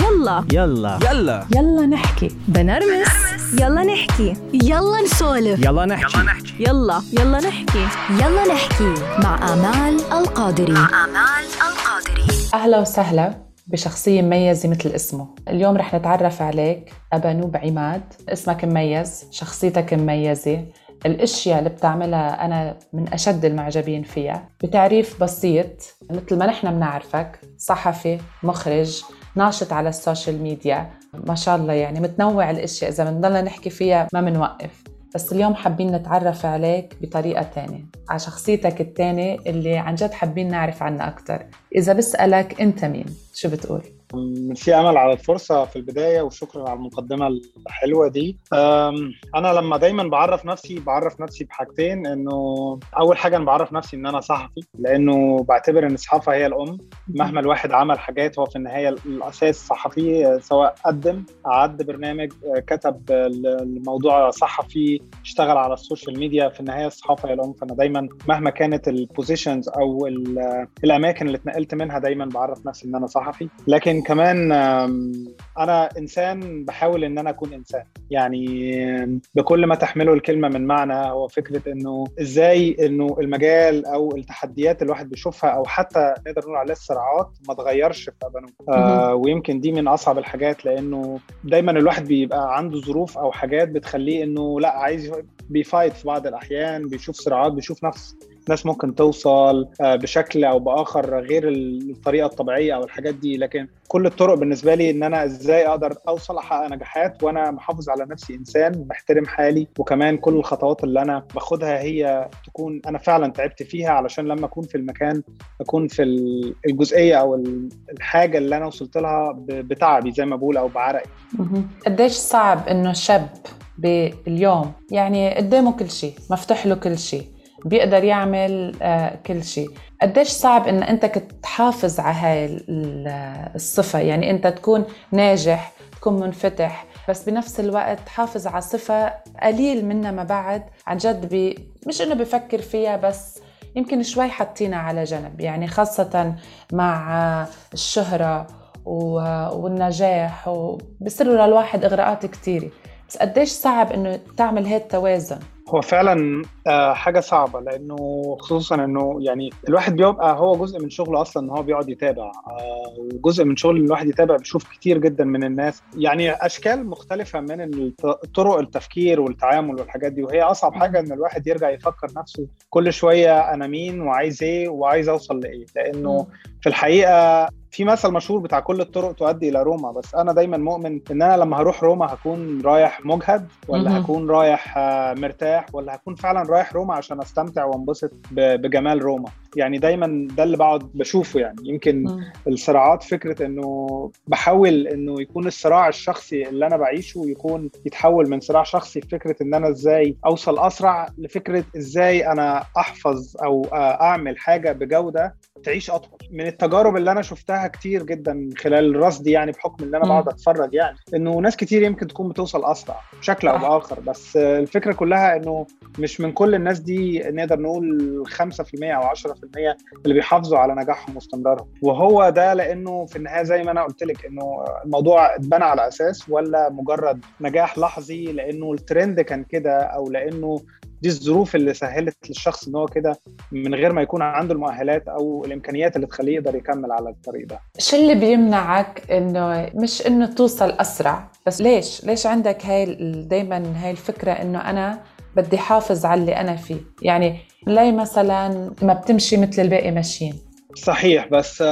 يلا. يلا. يلا. يلا نحكي. بنرمس. يلا نحكي. يلا نسولف. يلا نحكي. يلا يلا. نحكي. يلا نحكي. مع آمال القادري. مع آمال القادري. أهلا وسهلا بشخصية مميزة مثل اسمه. اليوم رح نتعرف عليك أبا نوب عماد. اسمك مميز شخصيتك مميزة. الأشياء اللي بتعملها أنا من أشد المعجبين فيها. بتعريف بسيط مثل ما نحن بنعرفك صحفي مخرج ناشط على السوشيال ميديا. ما شاء الله يعني متنوع الأشياء إذا بنضلنا نحكي فيها ما بنوقف بس اليوم حابين نتعرف عليك بطريقة تانية. على شخصيتك التانية اللي عن جد حابين نعرف عنها أكتر. إذا بسألك أنت مين؟ شو بتقول؟ في أمل على الفرصة في البداية وشكرا على المقدمة الحلوة دي. أنا لما دايما بعرف نفسي بعرف نفسي بحاجتين إنه أول حاجة أنا بعرف نفسي إن أنا صحفي لأنه بعتبر إن الصحافة هي الأم. مهما الواحد عمل حاجات هو في النهاية الأساس صحفي سواء قدم أعد برنامج كتب الموضوع صحفي اشتغل على السوشيال ميديا. في النهاية الصحافة هي الأم فأنا دايما مهما كانت ال positions أو الأماكن اللي اتنقلت منها دايما بعرف نفسي إن أنا صحفي. لكن كمان أنا إنسان بحاول إن أنا أكون إنسان. يعني بكل ما تحمله الكلمة من معنى هو فكرة إنه إزاي إنه المجال أو التحديات اللي الواحد بيشوفها أو حتى نقدر نقول عليها الصراعات ما تغيرش في ابانو آه ويمكن دي من أصعب الحاجات لأنه دايما الواحد بيبقى عنده ظروف أو حاجات بتخليه إنه لأ عايز بيفايت في بعض الأحيان بيشوف صراعات بيشوف نفس ناس ممكن توصل بشكل أو بآخر غير الطريقة الطبيعية أو الحاجات دي. لكن كل الطرق بالنسبة لي إن أنا إزاي أقدر أوصل أحقق نجاحات وأنا محافظ على نفسي إنسان محترم حالي. وكمان كل الخطوات اللي أنا باخدها هي تكون أنا فعلا تعبت فيها علشان لما أكون في المكان أكون في الجزئية أو الحاجة اللي أنا وصلت لها بتعبي زي ما بقول أو بعرقي. قديش صعب إنه شاب باليوم؟ يعني قدامه كل شيء مفتوح له كل شيء. بيقدر يعمل كل شيء. قديش صعب إن أنت تحافظ على هاي الصفة؟ يعني أنت تكون ناجح تكون منفتح بس بنفس الوقت تحافظ على صفة قليل منها ما بعد عن جد بي مش إنه بفكر فيها بس يمكن شوي حاطينها على جنب. يعني خاصة مع الشهرة والنجاح وبصيروا للواحد إغراءات كثيره بس قديش صعب إنه تعمل هيك توازن؟ هو فعلا حاجة صعبة لأنه خصوصا إنه يعني الواحد بيبقى هو جزء من شغله أصلا إن هو بيقعد يتابع وجزء من شغل الواحد يتابع بيشوف كتير جدا من الناس. يعني أشكال مختلفة من طرق التفكير والتعامل والحاجات دي وهي أصعب حاجة إن الواحد يرجع يفكر نفسه كل شوية أنا مين وعايز إيه وعايز أوصل لإيه. لأنه في الحقيقة في مثل مشهور بتاع كل الطرق تؤدي إلى روما بس أنا دايما مؤمن إن أنا لما هروح روما هكون رايح مجهد ولا هكون رايح مرتاح ولا هكون فعلا رايح روما عشان أستمتع وانبسط بجمال روما. يعني دايما ده اللي بقعد بشوفه يعني. يمكن م. الصراعات فكرة إنه بحاول إنه يكون الصراع الشخصي اللي أنا بعيشه يكون يتحول من صراع شخصي فكره إن أنا إزاي أوصل أسرع لفكرة إزاي أنا أحفظ أو أعمل حاجة بجودة تعيش اطول من التجارب اللي أنا شفتها كتير جدا خلال رصدي يعني بحكم إن أنا بقعد أتفرج يعني إنه ناس كتير يمكن تكون بتوصل أسرع بشكل أو بآخر. بس الفكرة كلها إنه مش من كل الناس دي نقدر نقول 5% أو 10% اللي بيحافظوا على نجاحهم واستمرارهم. وهو ده لأنه في النهاية زي ما أنا قلت لك إنه الموضوع اتبنى على أساس ولا مجرد نجاح لحظي لأنه الترند كان كده أو لأنه دي الظروف اللي سهلت للشخص إن هو كده من غير ما يكون عنده المؤهلات أو الإمكانيات اللي تخليه يقدر يكمل على الطريق ده. شو اللي بيمنعك إنه مش إنه توصل أسرع؟ بس ليش؟ ليش عندك هاي دائما هاي الفكرة إنه أنا بدي حافظ على اللي أنا فيه؟ يعني ليه مثلا ما بتمشي مثل الباقي ماشيين؟ صحيح بس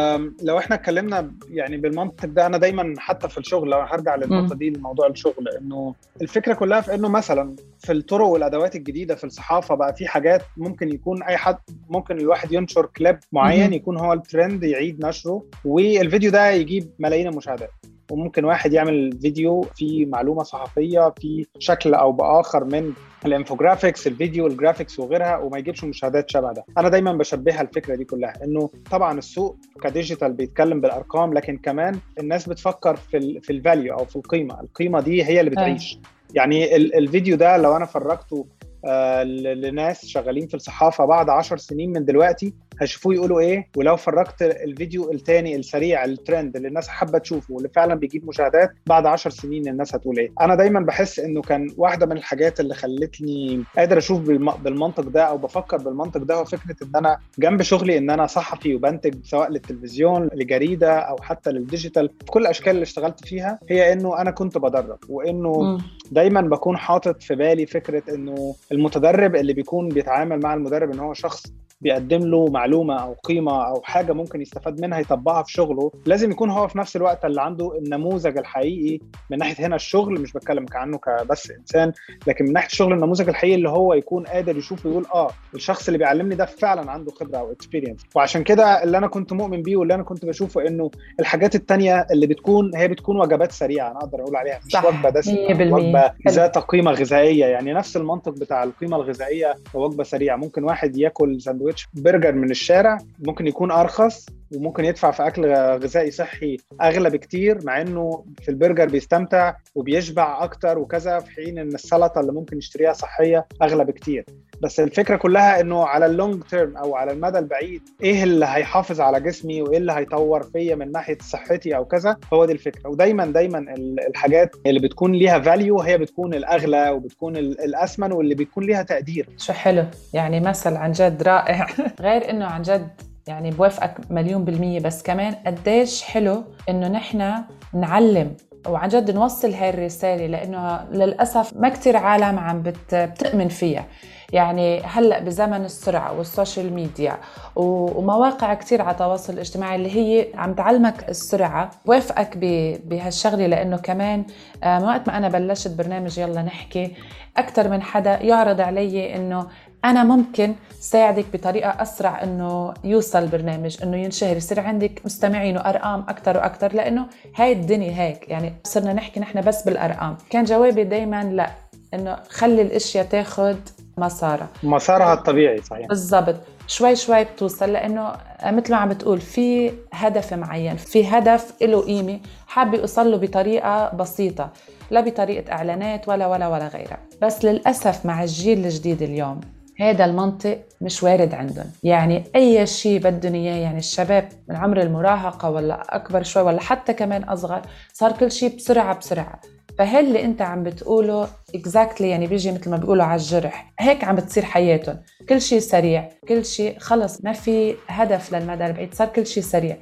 لو إحنا اتكلمنا يعني بالمنطق ده أنا دايما حتى في الشغل لو هرجع للنقطة دي لموضوع الشغل إنه الفكرة كلها في إنه مثلا في الطرق والأدوات الجديدة في الصحافة بقى في حاجات ممكن يكون أي حد ممكن الواحد ينشر كليب معين يكون هو الترند يعيد نشره والفيديو ده يجيب ملايين المشاهدات. وممكن واحد يعمل فيديو فيه معلومة صحفية في شكل أو بآخر من ال infographics ال video graphics وغيرها وما يجيبش مشاهدات شبه ده. أنا دايما بشبهها الفكرة دي كلها إنه طبعا السوق ك digital بيتكلم بالأرقام لكن كمان الناس بتفكر في ال في ال value أو في القيمة. القيمة دي هي اللي بتعيش. يعني الفيديو ده لو أنا فرجته آه لناس شغالين في الصحافة بعد عشر سنين من دلوقتي هيشوفوه يقولوا إيه ولو فرجت الفيديو الثاني السريع الترند اللي الناس حابة تشوفه واللي فعلا بيجيب مشاهدات بعد 10 سنين الناس هتقول إيه. أنا دايما بحس إنه كان واحدة من الحاجات اللي خلتني قادر أشوف بالمنطق ده أو بفكر بالمنطق ده هو فكرة إن أنا جنب شغلي إن أنا صحفي وبنتج سواء للتلفزيون لجريدة أو حتى لل digital. في كل الأشكال اللي اشتغلت فيها هي إنه أنا كنت بدرب وإنه دايما بكون حاطط في بالي فكرة إنه المتدرب اللي بيكون بيتعامل مع المدرب إن هو شخص بيقدم له معلومة أو قيمة أو حاجة ممكن يستفاد منها يطبقها في شغله. لازم يكون هو في نفس الوقت اللي عنده النموذج الحقيقي من ناحية هنا الشغل مش بتكلم عنه كبس إنسان لكن من ناحية الشغل النموذج الحقيقي اللي هو يكون قادر يشوف ويقول آه الشخص اللي بيعلمني ده فعلا عنده خبرة أو اكسبيرينس وعشان كده اللي أنا كنت مؤمن بيه واللي أنا كنت بشوفه إنه الحاجات الثانية اللي بتكون هي بتكون وجبات سريعة أنا أقدر أقول عليها مش وجبة دسمه وجبة ذات قيمة غذائية يعني نفس المنطق بتاع القيمة الغذائية وجبه سريعة. ممكن واحد ياكل ساندويتش برجر من الشارع ممكن يكون أرخص وممكن يدفع في أكل غذائي صحي أغلى بكتير مع إنه في البرجر بيستمتع وبيشبع أكتر وكذا في حين إن السلطة اللي ممكن يشتريها صحية أغلى بكتير. بس الفكرة كلها إنه على ال long term أو على المدى البعيد إيه اللي هيحافظ على جسمي وإيه اللي هيطور فيا من ناحية صحتي أو كذا؟ هو دي الفكرة. ودايما دايما الحاجات اللي بتكون ليها value هي بتكون الأغلى وبتكون الاثمن واللي بيكون ليها تقدير. شو حلو؟ يعني مثل عن جد رائع. غير إنه عن جد يعني بوافقك مليون بالمية بس كمان قديش حلو إنه نحن نعلم وعن جد نوصل هاي الرسالة لأنه للأسف ما كتير عالم عم بتؤمن فيها. يعني هلأ بزمن السرعة والسوشيال ميديا ومواقع كثير على التواصل الاجتماعي اللي هي عم تعلمك السرعة. وافقك بهالشغلة لأنه كمان آه، وقت ما أنا بلشت برنامج يلا نحكي أكثر من حدا يعرض علي إنه أنا ممكن ساعدك بطريقة أسرع إنه يوصل البرنامج إنه ينشهر يصير عندك مستمعين وأرقام أكثر وأكثر لأنه هاي الدنيا هيك. يعني صرنا نحكي نحن بس بالأرقام. كان جوابي دائما لأ إنه خلي الأشياء تاخذ مسارها مسارها الطبيعي صحيح. بالضبط. شوي شوي بتوصل لإنه مثل ما عم بتقول في هدف معين في هدف له قيمة حابة يوصل له بطريقة بسيطة لا بطريقة إعلانات ولا ولا ولا غيرها. بس للأسف مع الجيل الجديد اليوم هذا المنطق مش وارد عندهم. يعني أي شيء بدهم إياه يعني الشباب من عمر المراهقة ولا أكبر شوي ولا حتى كمان أصغر صار كل شيء بسرعة بسرعة. فهل اللي انت عم بتقوله اكزاكتلي يعني بيجي مثل ما بيقولوا على الجرح؟ هيك عم بتصير حياتهم. كل شيء سريع كل شيء خلص ما في هدف للمدى البعيد صار كل شيء سريع.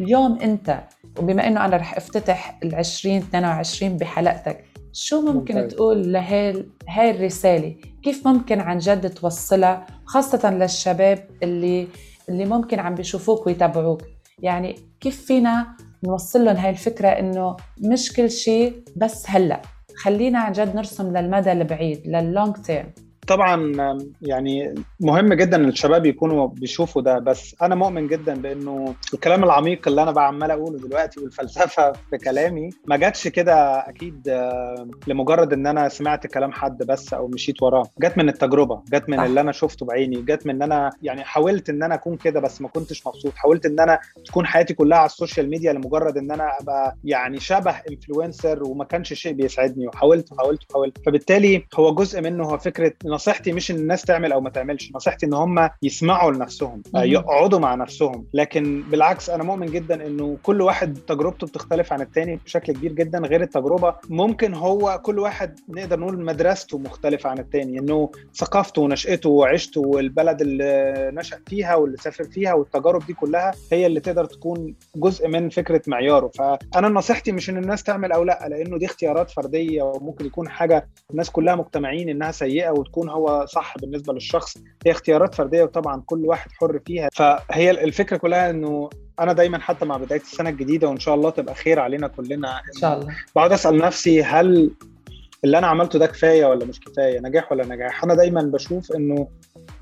اليوم انت وبما إنه أنا رح أفتتح ال 20 22 بحلقتك شو ممكن ممتاز. تقول لهي هاي الرسالة؟ كيف ممكن عن جد توصلها؟ خاصة للشباب اللي اللي ممكن عم بيشوفوك ويتابعوك. يعني كيف فينا نوصل لهم هاي الفكرة إنه مش كل شيء بس هلأ. خلينا عن جد نرسم للمدى البعيد لللونج تيرم. طبعا يعني مهم جدا إن الشباب يكونوا بيشوفوا ده بس أنا مؤمن جدا بإنه الكلام العميق اللي أنا بقى عمال أقوله دلوقتي والفلسفة في كلامي ما جاتش كده أكيد لمجرد إن أنا سمعت كلام حد بس أو مشيت وراه. جت من التجربة جت من اللي أنا شفته بعيني جت من إن أنا يعني حاولت إن أنا أكون كده بس ما كنتش مبسوط. حاولت إن أنا تكون حياتي كلها على السوشيال ميديا لمجرد إن أنا أبقى يعني شبه influencer وما كانش شيء بيسعدني. وحاولت وحاولت وحاولت فبالتالي هو جزء منه هو فكرة نصيحتي مش إن الناس تعمل أو ما تعملش. نصيحتي إن هم يسمعوا لنفسهم آه، يقعدوا مع نفسهم. لكن بالعكس أنا مؤمن جدا إنه كل واحد تجربته بتختلف عن التاني بشكل كبير جدا غير التجربة. ممكن هو كل واحد نقدر نقول مدرسته مختلفة عن التاني إنه ثقافته ونشأته وعيشته والبلد اللي نشأ فيها واللي سافر فيها والتجارب دي كلها هي اللي تقدر تكون جزء من فكرة معياره. فأنا نصيحتي مش إن الناس تعمل أو لأ لأنه دي اختيارات فردية وممكن يكون حاجة الناس كلها مجتمعين إنها سيئة وتكون هو صح بالنسبة للشخص. هي اختيارات فردية وطبعا كل واحد حر فيها. فهي الفكرة كلها إنه أنا دايما حتى مع بداية السنة الجديدة وإن شاء الله تبقى خير علينا كلنا. إن شاء الله. بقعد أسأل نفسي هل اللي أنا عملته ده كفاية ولا مش كفاية؟ نجاح ولا نجاح؟ أنا دايما بشوف إنه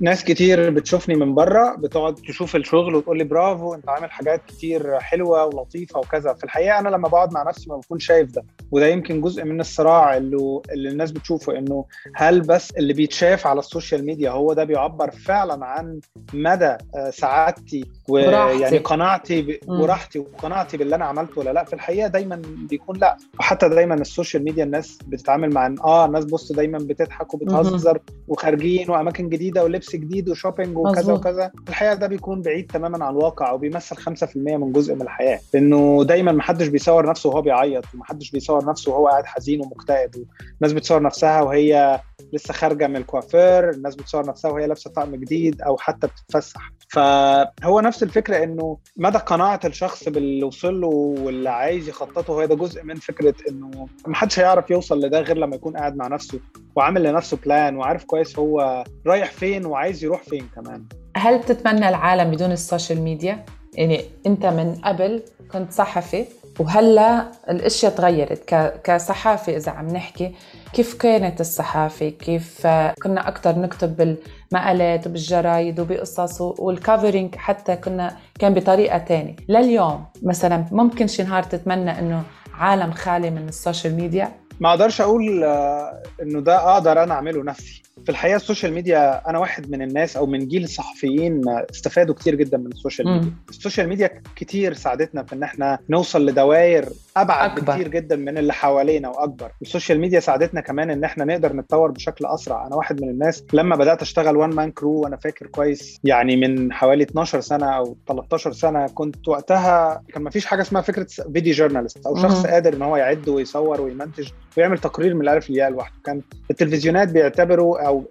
ناس كتير بتشوفني من بره بتقعد تشوف الشغل وتقول لي برافو أنت عامل حاجات كتير حلوة ولطيفة وكذا. في الحقيقة أنا لما بقعد مع نفسي ما بكون شايف ده. وده يمكن جزء من الصراع اللي اللي الناس بتشوفه إنه هل بس اللي بيتشاف على السوشيال ميديا هو ده بيعبر فعلا عن مدى آه، سعادتي ويعني. قناعتي. وراحتي وقناعتي باللي أنا عملته ولا لأ في الحقيقة دايما بيكون لأ وحتى دايما السوشيال ميديا الناس بتتعامل مع إن آه الناس بص دايما بتضحك وبتهزر وخارجين وأماكن جديدة ولبس جديد و shopping وكذا مظبوط. وكذا الحقيقة ده بيكون بعيد تماما عن الواقع وبيمثل 5% من جزء من الحياة لأنه دايما محدش بيصور نفسه وهو بيعيط ومحدش بيصور نفسه وهو قاعد حزين ومكتئب. الناس بتصور نفسها وهي لسه خارجة من الكوافير الناس بتصور نفسها وهي لابسة طقم جديد أو حتى بتتفسح. فهو نفس الفكرة إنه مدى قناعة الشخص باللي وصل له واللي عايز يخططه هو ده جزء من فكرة إنه محدش هيعرف يوصل لده غير لما يكون قاعد مع نفسه وعامل لنفسه plan وعارف كويس هو رايح فين وعايز يروح فين كمان. هل تتمنى العالم بدون السوشيال ميديا؟ يعني أنت من قبل كنت صحفي وهلا الأشياء تغيرت ك... كصحافي إذا عم نحكي كيف كانت الصحافة؟ كيف كنا أكثر نكتب بالمقالات وبالجرايد وبقصص وال coverage حتى كنا كان بطريقة تانية. لليوم مثلا ممكن شي نهار تتمنى إنه عالم خالي من السوشيال ميديا؟ ما أقدرش أقول آه، إنه ده أقدر أنا أعمله نفسي. في الحقيقة السوشيال ميديا أنا واحد من الناس أو من جيل الصحفيين آه، استفادوا كتير جدا من السوشيال ميديا مم. السوشيال ميديا كتير ساعدتنا في إن إحنا نوصل لدوائر أبعد أكبر. بكتير جدا من اللي حوالينا وأكبر السوشيال ميديا ساعدتنا كمان إن إحنا نقدر نتطور بشكل أسرع أنا واحد من الناس لما بدأت أشتغل one man crew وأنا فاكر كويس يعني من حوالي 12 سنة أو 13 سنة كنت وقتها كان ما فيش حاجة اسمها فكرة video journalist أو شخص مهم. قادر إن هو يعد ويصور ويمنتج ويعمل تقرير من الألف للياء لوحده كان التلفزيونات بيعتبروا أو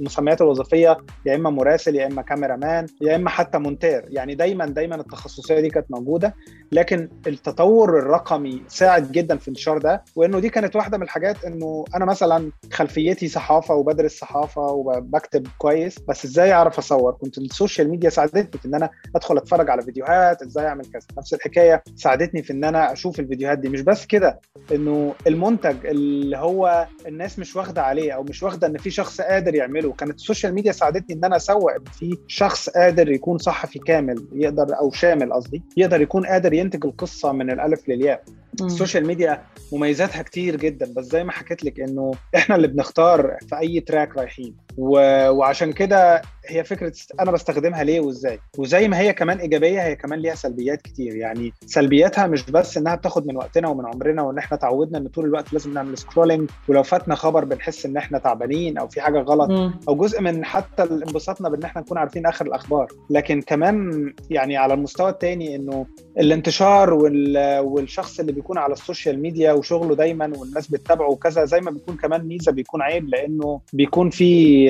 المسميات الوظيفية يا إما مراسل يا إما cameraman يا إما حتى مونتير. يعني دايما دايما التخصصية دي كانت موجودة لكن التطور الرقمي ساعد جدا في انتشار ده وإنه دي كانت واحدة من الحاجات إنه أنا مثلا خلفيتي صحافة وبدرس صحافة وبكتب كويس بس إزاي أعرف أصور؟ كنت السوشيال ميديا ساعدتني في إن أنا أدخل أتفرج على فيديوهات إزاي أعمل كذا؟ نفس الحكاية ساعدتني في إن أنا أشوف الفيديوهات دي. مش بس كده إنه المنتج اللي هو الناس مش واخدة عليه أو مش واخدة إن في شخص قادر يعمله. كانت السوشيال ميديا ساعدتني إن أنا أسوق ان في شخص قادر يكون صحفي كامل يقدر أو شامل قصدي يقدر يكون قادر ينتج القصة من الألف للياء. السوشيال ميديا مميزاتها كتير جدا بس زي ما حكيت لك إنه إحنا اللي بنختار في أي track رايحين. و... وعشان كده هي فكرة أنا بستخدمها ليه وإزاي؟ وزي ما هي كمان إيجابية هي كمان ليها سلبيات كتير. يعني سلبياتها مش بس إنها بتاخد من وقتنا ومن عمرنا وإن إحنا تعودنا إن طول الوقت لازم نعمل scrolling ولو فاتنا خبر بنحس إن إحنا تعبانين أو في حاجة غلط مم. أو جزء من حتى انبساطنا بإن إحنا نكون عارفين آخر الأخبار. لكن كمان يعني على المستوى الثاني إنه الانتشار وال... والشخص اللي بيكون على السوشيال ميديا وشغله دايما والناس بتتابعه وكذا زي ما بيكون كمان ميزة بيكون عيب لأنه بيكون في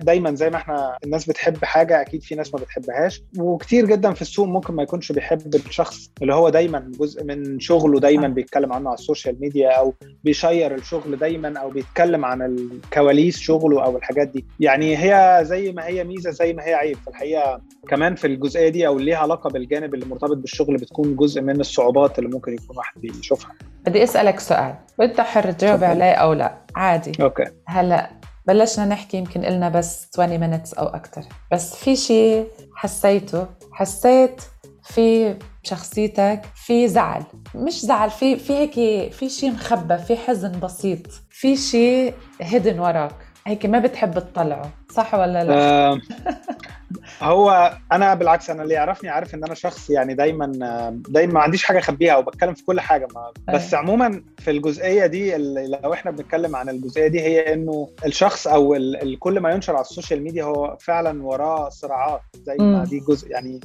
دايما زي ما إحنا الناس بتحب حاجة أكيد في ناس ما بتحبهاش. وكتير جدا في السوق ممكن ما يكونش بيحب الشخص اللي هو دايما جزء من شغله دايما صح. بيتكلم عنه على السوشيال ميديا أو بي share الشغل دايما أو بيتكلم عن الكواليس شغله أو الحاجات دي. يعني هي زي ما هي ميزة زي ما هي عيب. في الحقيقة كمان في الجزئية دي أو اللي ليها علاقة بالجانب اللي مرتبط بالشغل بتكون جزء من الصعوبات اللي ممكن يكون واحد بيشوفها بدي أسألك سؤال وانت حر تجاوب. عليه أو لا؟ عادي. أوكي. هلا بلشنا نحكي يمكن قلنا بس 20 minutes أو أكثر بس في شيء حسيته حسيت في شخصيتك في زعل. مش زعل في في هيك في شيء مخبى في حزن بسيط في شيء هيدن وراك. هيك ما بتحب تطلعه صح ولا لا؟ آه، هو أنا بالعكس أنا اللي يعرفني عارف ان أنا شخص يعني دايما دايما ما عنديش حاجة اخبيها وبتكلم في كل حاجة ما بس أيوة. عموما في الجزئية دي لو إحنا بنتكلم عن الجزئية دي هي إنه الشخص أو كل ما ينشر على السوشيال ميديا هو فعلا وراه صراعات زي ما. دي جزء يعني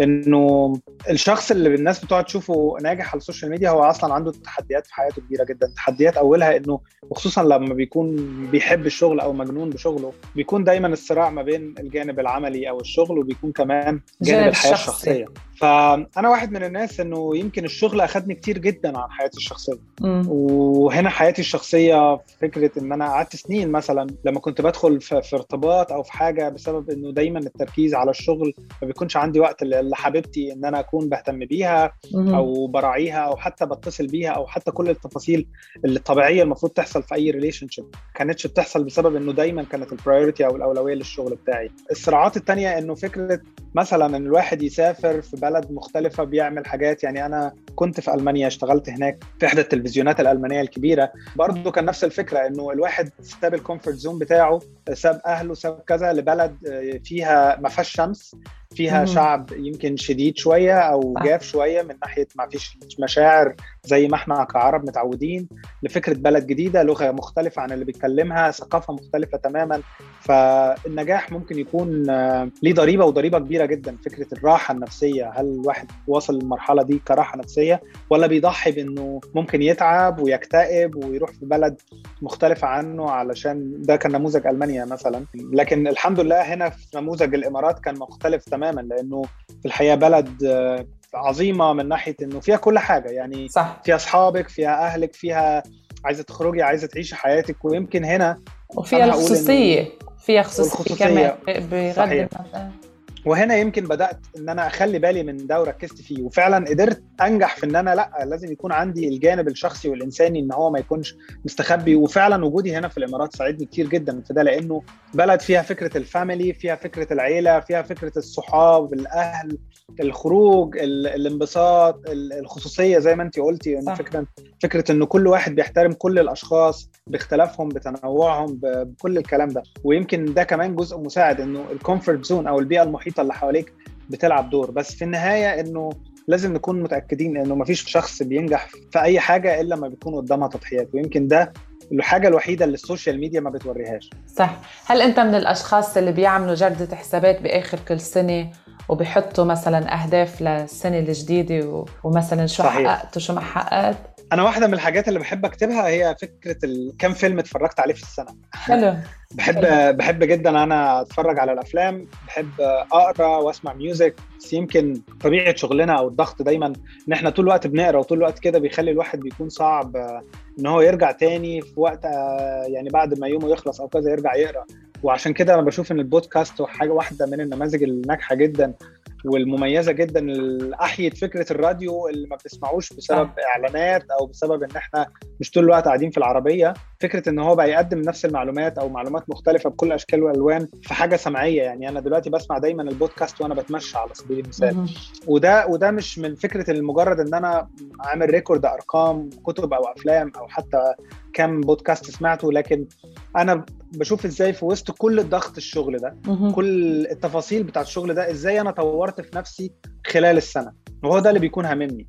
إنه الشخص اللي الناس بتقعد تشوفه ناجح على السوشيال ميديا هو أصلا عنده تحديات في حياته كبيرة جدا تحديات أولها إنه وخصوصا لما بيكون بيحب الشغل أو مجنون بشغله بيكون دايما الصراع ما بين الجانب العملي أو الشغل وبيكون كمان جانب جانب الحياة الشخصي. الشخصية فأنا واحد من الناس إنه يمكن الشغل اخذني كتير جدا عن حياتي الشخصية مم. وهنا حياتي الشخصية فكرة إن أنا قعدت سنين مثلا لما كنت بدخل في, في ارتباط أو في حاجة بسبب إنه دايما التركيز على الشغل ما بيكونش عندي وقت لحبيبتي إن أنا أكون بهتم بيها مم. أو براعيها أو حتى بتصل بيها أو حتى كل التفاصيل اللي الطبيعية المفروض تحصل في أي relationship كانتش بتحصل بسبب إنه دايما كانت ال priority أو الأولوية للشغل بتاعي الصراعات التانية التانية إنه فكرة مثلا إن الواحد يسافر في بلد مختلفة بيعمل حاجات يعني أنا كنت في ألمانيا اشتغلت هناك في إحدى التلفزيونات الألمانية الكبيرة. برضه كان نفس الفكرة إنه الواحد ساب ال comfort zone بتاعه ساب أهله ساب كذا لبلد فيها ما فيهاش شمس. فيها مم. شعب يمكن شديد شوية أو. جاف شوية من ناحية ما فيش مشاعر زي ما إحنا كعرب متعودين لفكرة بلد جديدة لغة مختلفة عن اللي بيتكلمها ثقافة مختلفة تماما فالنجاح ممكن يكون آه، ليه ضريبة وضريبة كبيرة جدا فكرة الراحة النفسية هل الواحد وصل للمرحلة دي كراحة نفسية ولا بيضحي بإنه ممكن يتعب ويكتئب ويروح في بلد مختلفة عنه علشان ده كان نموذج ألمانيا مثلا لكن الحمد لله هنا في نموذج الإمارات كان مختلف تماما لأنه في الحقيقة بلد آه، عظيمة من ناحية إنه فيها كل حاجة. يعني صح. فيها أصحابك فيها أهلك فيها عايزة تخرجي عايزة تعيشي حياتك. ويمكن هنا وفيها الخصوصية. فيها خصوصية. كمان بغض. النظر. وهنا يمكن بدأت إن أنا أخلي بالي من ده وركزت فيه وفعلا قدرت أنجح في إن أنا لأ لازم يكون عندي الجانب الشخصي والإنساني إن هو ما يكونش مستخبي وفعلا وجودي هنا في الإمارات ساعدني كتير جدا في ده لأنه بلد فيها فكرة ال family فيها فكرة العيلة فيها فكرة الصحاب الأهل الخروج ال- الانبساط ال- الخصوصية زي ما انت قلتي إن. فكرة فكرة انه كل واحد بيحترم كل الأشخاص باختلافهم بتنوعهم بكل الكلام ده ويمكن ده كمان جزء مساعد إنه ال comfort zone أو البيئة المحيطة اللي حواليك بتلعب دور بس في النهاية إنه لازم نكون متأكدين إنه مفيش شخص بينجح في أي حاجة إلا لما بيكون قدامها تضحيات ويمكن ده الحاجة الوحيدة اللي السوشيال ميديا ما بتوريهاش صح هل أنت من الأشخاص اللي بيعملوا جردة حسابات بآخر كل سنة وبيحطوا مثلا أهداف للسنة الجديدة. ومثلا شو صحيح. حققت وشو ما حققت أنا واحدة من الحاجات اللي بحب أكتبها هي فكرة كم فيلم اتفرجت عليه في السنة. حلو. بحب بحب جدا أنا أتفرج على الأفلام. بحب أقرأ وأسمع music بس يمكن طبيعة شغلنا أو الضغط دايما إن إحنا طول الوقت بنقرأ وطول الوقت كده بيخلي الواحد بيكون صعب إن هو يرجع تاني في وقت آه، يعني بعد ما يومه يخلص أو كذا يرجع يقرأ. وعشان كده أنا بشوف إن البودكاست هو حاجة واحدة من النماذج الناجحة جدا. والمميزة جدا اللي احيت فكرة الراديو اللي ما بتسمعوش بسبب صح. إعلانات أو بسبب إن إحنا مش طول الوقت قاعدين في العربية فكرة إن هو بقى يقدم نفس المعلومات أو معلومات مختلفة بكل أشكال وألوان في حاجة سمعية يعني أنا دلوقتي بسمع دايما البودكاست وأنا بتمشى على سبيل المثال. وده وده مش من فكرة المجرد إن أنا عامل ريكورد أرقام كتب أو أفلام أو حتى كم بودكاست سمعته لكن أنا بشوف إزاي في وسط كل الضغط الشغل ده. كل التفاصيل بتاعت الشغل ده إزاي أنا طورت في نفسي خلال السنة وهو ده اللي بيكون هاممني.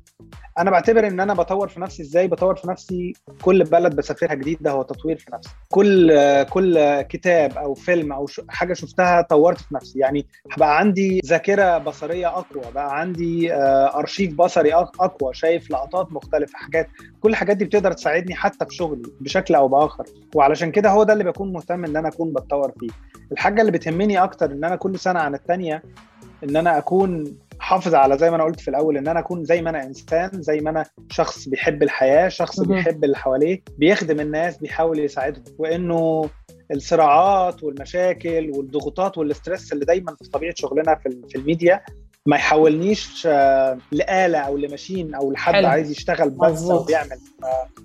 أنا بعتبر إن أنا بطور في نفسي إزاي؟ بطور في نفسي كل بلد بسافرها جديد ده هو تطوير في نفسي. كل كل كتاب أو فيلم أو حاجة شفتها طورت في نفسي. يعني بقى عندي ذاكرة بصرية أقوى بقى عندي آه، أرشيف بصري أقوى شايف لقطات مختلفة حاجات كل الحاجات دي بتقدر تساعدني حتى في شغلي بشكل أو بآخر. وعلشان كده هو ده اللي بكون مهتم إن أنا أكون بتطور فيه. الحاجة اللي بتهمني أكتر إن أنا كل سنة عن الثانية إن أنا أكون حافظ على زي ما أنا قلت في الأول إن أنا أكون زي ما أنا إنسان زي ما أنا شخص بيحب الحياة شخص. بيحب اللي حواليه بيخدم الناس بيحاول يساعدهم وإنه الصراعات والمشاكل والضغوطات وال stress اللي دايما في طبيعة شغلنا في, ال- في الميديا ما يحولنيش آه، لآلة أو ل machine أو لحد حلو. عايز يشتغل بس. أو بيعمل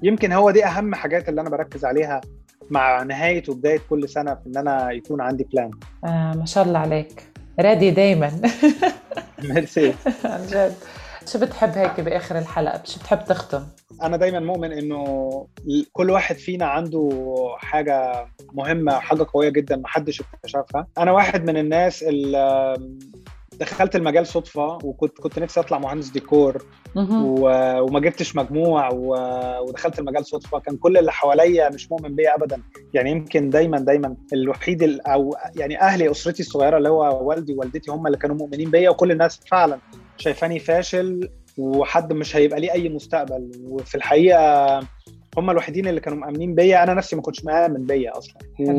يمكن هو دي أهم حاجات اللي أنا بركز عليها مع نهاية وبداية كل سنة في إن أنا يكون عندي plan آه ما شاء الله عليك ready دايما. ميرسي. عن جد. شو بتحب هيك بآخر الحلقة؟ شو بتحب تختم أنا دايما مؤمن إنه كل واحد فينا عنده حاجة مهمة حاجة قوية جدا محدش اكتشفها. أنا واحد من الناس اللي دخلت المجال صدفة وكنت كنت نفسي أطلع مهندس ديكور. و- وما جبتش مجموع و- ودخلت المجال صدفة. كان كل اللي حواليا مش مؤمن بيا ابدا. يعني يمكن دايما دايما الوحيد ال- أو يعني أهلي أسرتي الصغيرة اللي هو والدي ووالدتي هم اللي كانوا مؤمنين بيا وكل الناس فعلا شايفاني فاشل وحد مش هيبقى ليه أي مستقبل. وفي الحقيقة هم الوحيدين اللي كانوا مأمنين بيا. أنا نفسي ما كنتش مآمن بيا أصلا.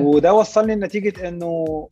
وده وصلني لنتيجة إنه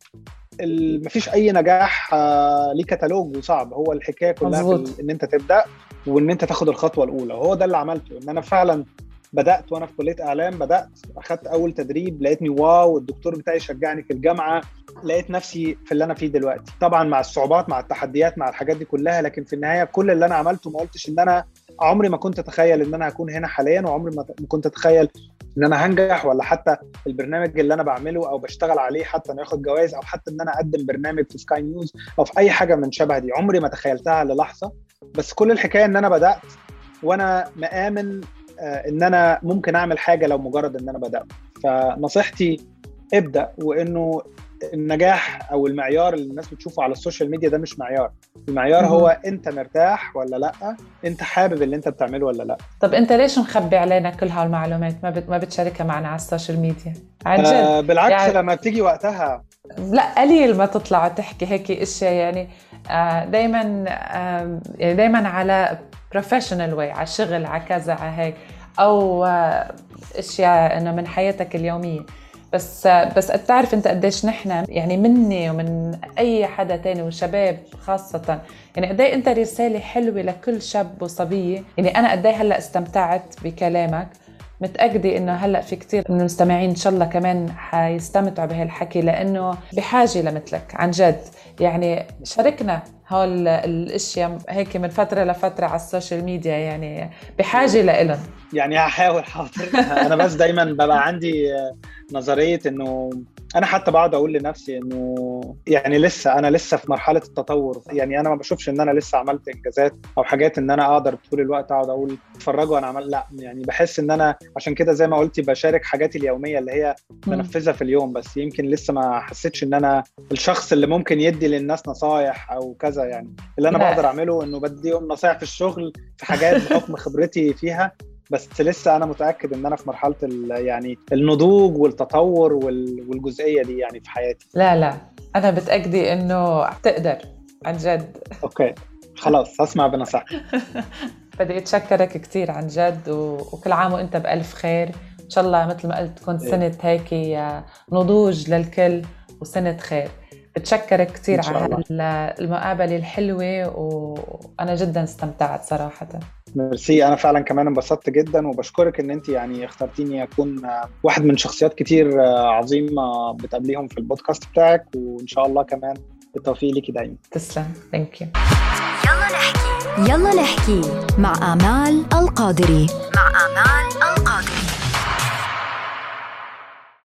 مفيش أي نجاح آه، ليه كتالوج وصعب. هو الحكاية كلها في إن أنت تبدأ وإن أنت تاخد الخطوة الأولى. وهو ده اللي عملته إن أنا فعلا بدأت وأنا في كلية إعلام بدأت أخدت أول تدريب لقيتني واو الدكتور بتاعي شجعني في الجامعة لقيت نفسي في اللي أنا فيه دلوقتي. طبعا مع الصعوبات مع التحديات مع الحاجات دي كلها لكن في النهاية كل اللي أنا عملته ما قلتش إن أنا عمري ما كنت أتخيل إن أنا هكون هنا حاليا وعمري ما كنت أتخيل إن أنا هنجح ولا حتى البرنامج اللي أنا بعمله أو بشتغل عليه حتى إنه ياخد جوائز أو حتى إن أنا أقدم برنامج في سكاي نيوز أو في أي حاجة من شبه دي. عمري ما تخيلتها للحظة. بس كل الحكاية إن أنا بدأت وأنا مآمن إن أنا ممكن أعمل حاجة لو مجرد إن أنا بدأت. فنصيحتي ابدأ وإنه النجاح أو المعيار اللي الناس بتشوفه على السوشيال ميديا ده مش معيار. المعيار هو أنت مرتاح ولا لأ؟ أنت حابب اللي أنت بتعمله ولا لأ؟ طب أنت ليش مخبي علينا كل هالمعلومات؟ ما بت... ما بتشاركها معنا على السوشيال ميديا. عن جد. آه بالعكس يعني... لما بتيجي وقتها. لأ قليل ما تطلع وتحكي هيك إشياء يعني. آه دائما آه يعني دائما على professional way على شغل على كذا على هيك. أو آه أشياء إنه من حياتك اليومية. بس بس بتعرف أنت قديش نحن يعني مني ومن أي حدا تاني وشباب خاصة يعني قد إيه أنت رسالة حلوة لكل شاب وصبية. يعني أنا قد إيه هلأ استمتعت بكلامك. متأكدة إنه هلأ في كتير من المستمعين إن شاء الله كمان حيستمتعوا بهالحكي لأنه بحاجة لمثلك عن جد. يعني شاركنا هول الأشياء هيك من فترة لفترة على ال social media يعني بحاجة لإلهم. يعني هحاول حاضر. أنا بس دايما ببقى عندي نظرية إنه أنا حتى بقعد أقول لنفسي إنه يعني لسه أنا لسه في مرحلة التطور. يعني أنا ما بشوفش إن أنا لسه عملت إنجازات أو حاجات إن أنا أقدر طول الوقت أقعد أقول اتفرجوا أنا عمل لأ يعني بحس إن أنا عشان كده زي ما قلتي بشارك حاجاتي اليومية اللي هي بنفذها في اليوم بس يمكن لسه ما حسيتش إن أنا الشخص اللي ممكن يدي للناس نصايح أو كذا يعني. اللي أنا بقدر أعمله إنه بديهم نصايح في الشغل في حاجات بحكم خبرتي فيها بس لسه أنا متأكد إن أنا في مرحلة يعني النضوج والتطور والجزئية دي يعني في حياتي. لا لا. أنا متاكده إنه تقدر عن جد. أوكي. خلاص هسمع بنصيحتك. بدي أتشكرك كثير عن جد وكل عام وأنت بألف خير. إن شاء الله مثل ما قلت تكون إيه. سنة هيك نضوج للكل وسنة خير. بتشكرك كثير على المقابلة الحلوة وأنا جدا استمتعت صراحة. ميرسي. أنا فعلا كمان انبسطت جدا وبشكرك إن أنت يعني اخترتيني أكون واحد من شخصيات كتير عظيمة بتقابليهم في البودكاست بتاعك وإن شاء الله كمان بالتوفيق ليكي دايما. تسلم. Thank you يلا نحكي. يلا نحكي مع آمال القادري. مع آمال القادري.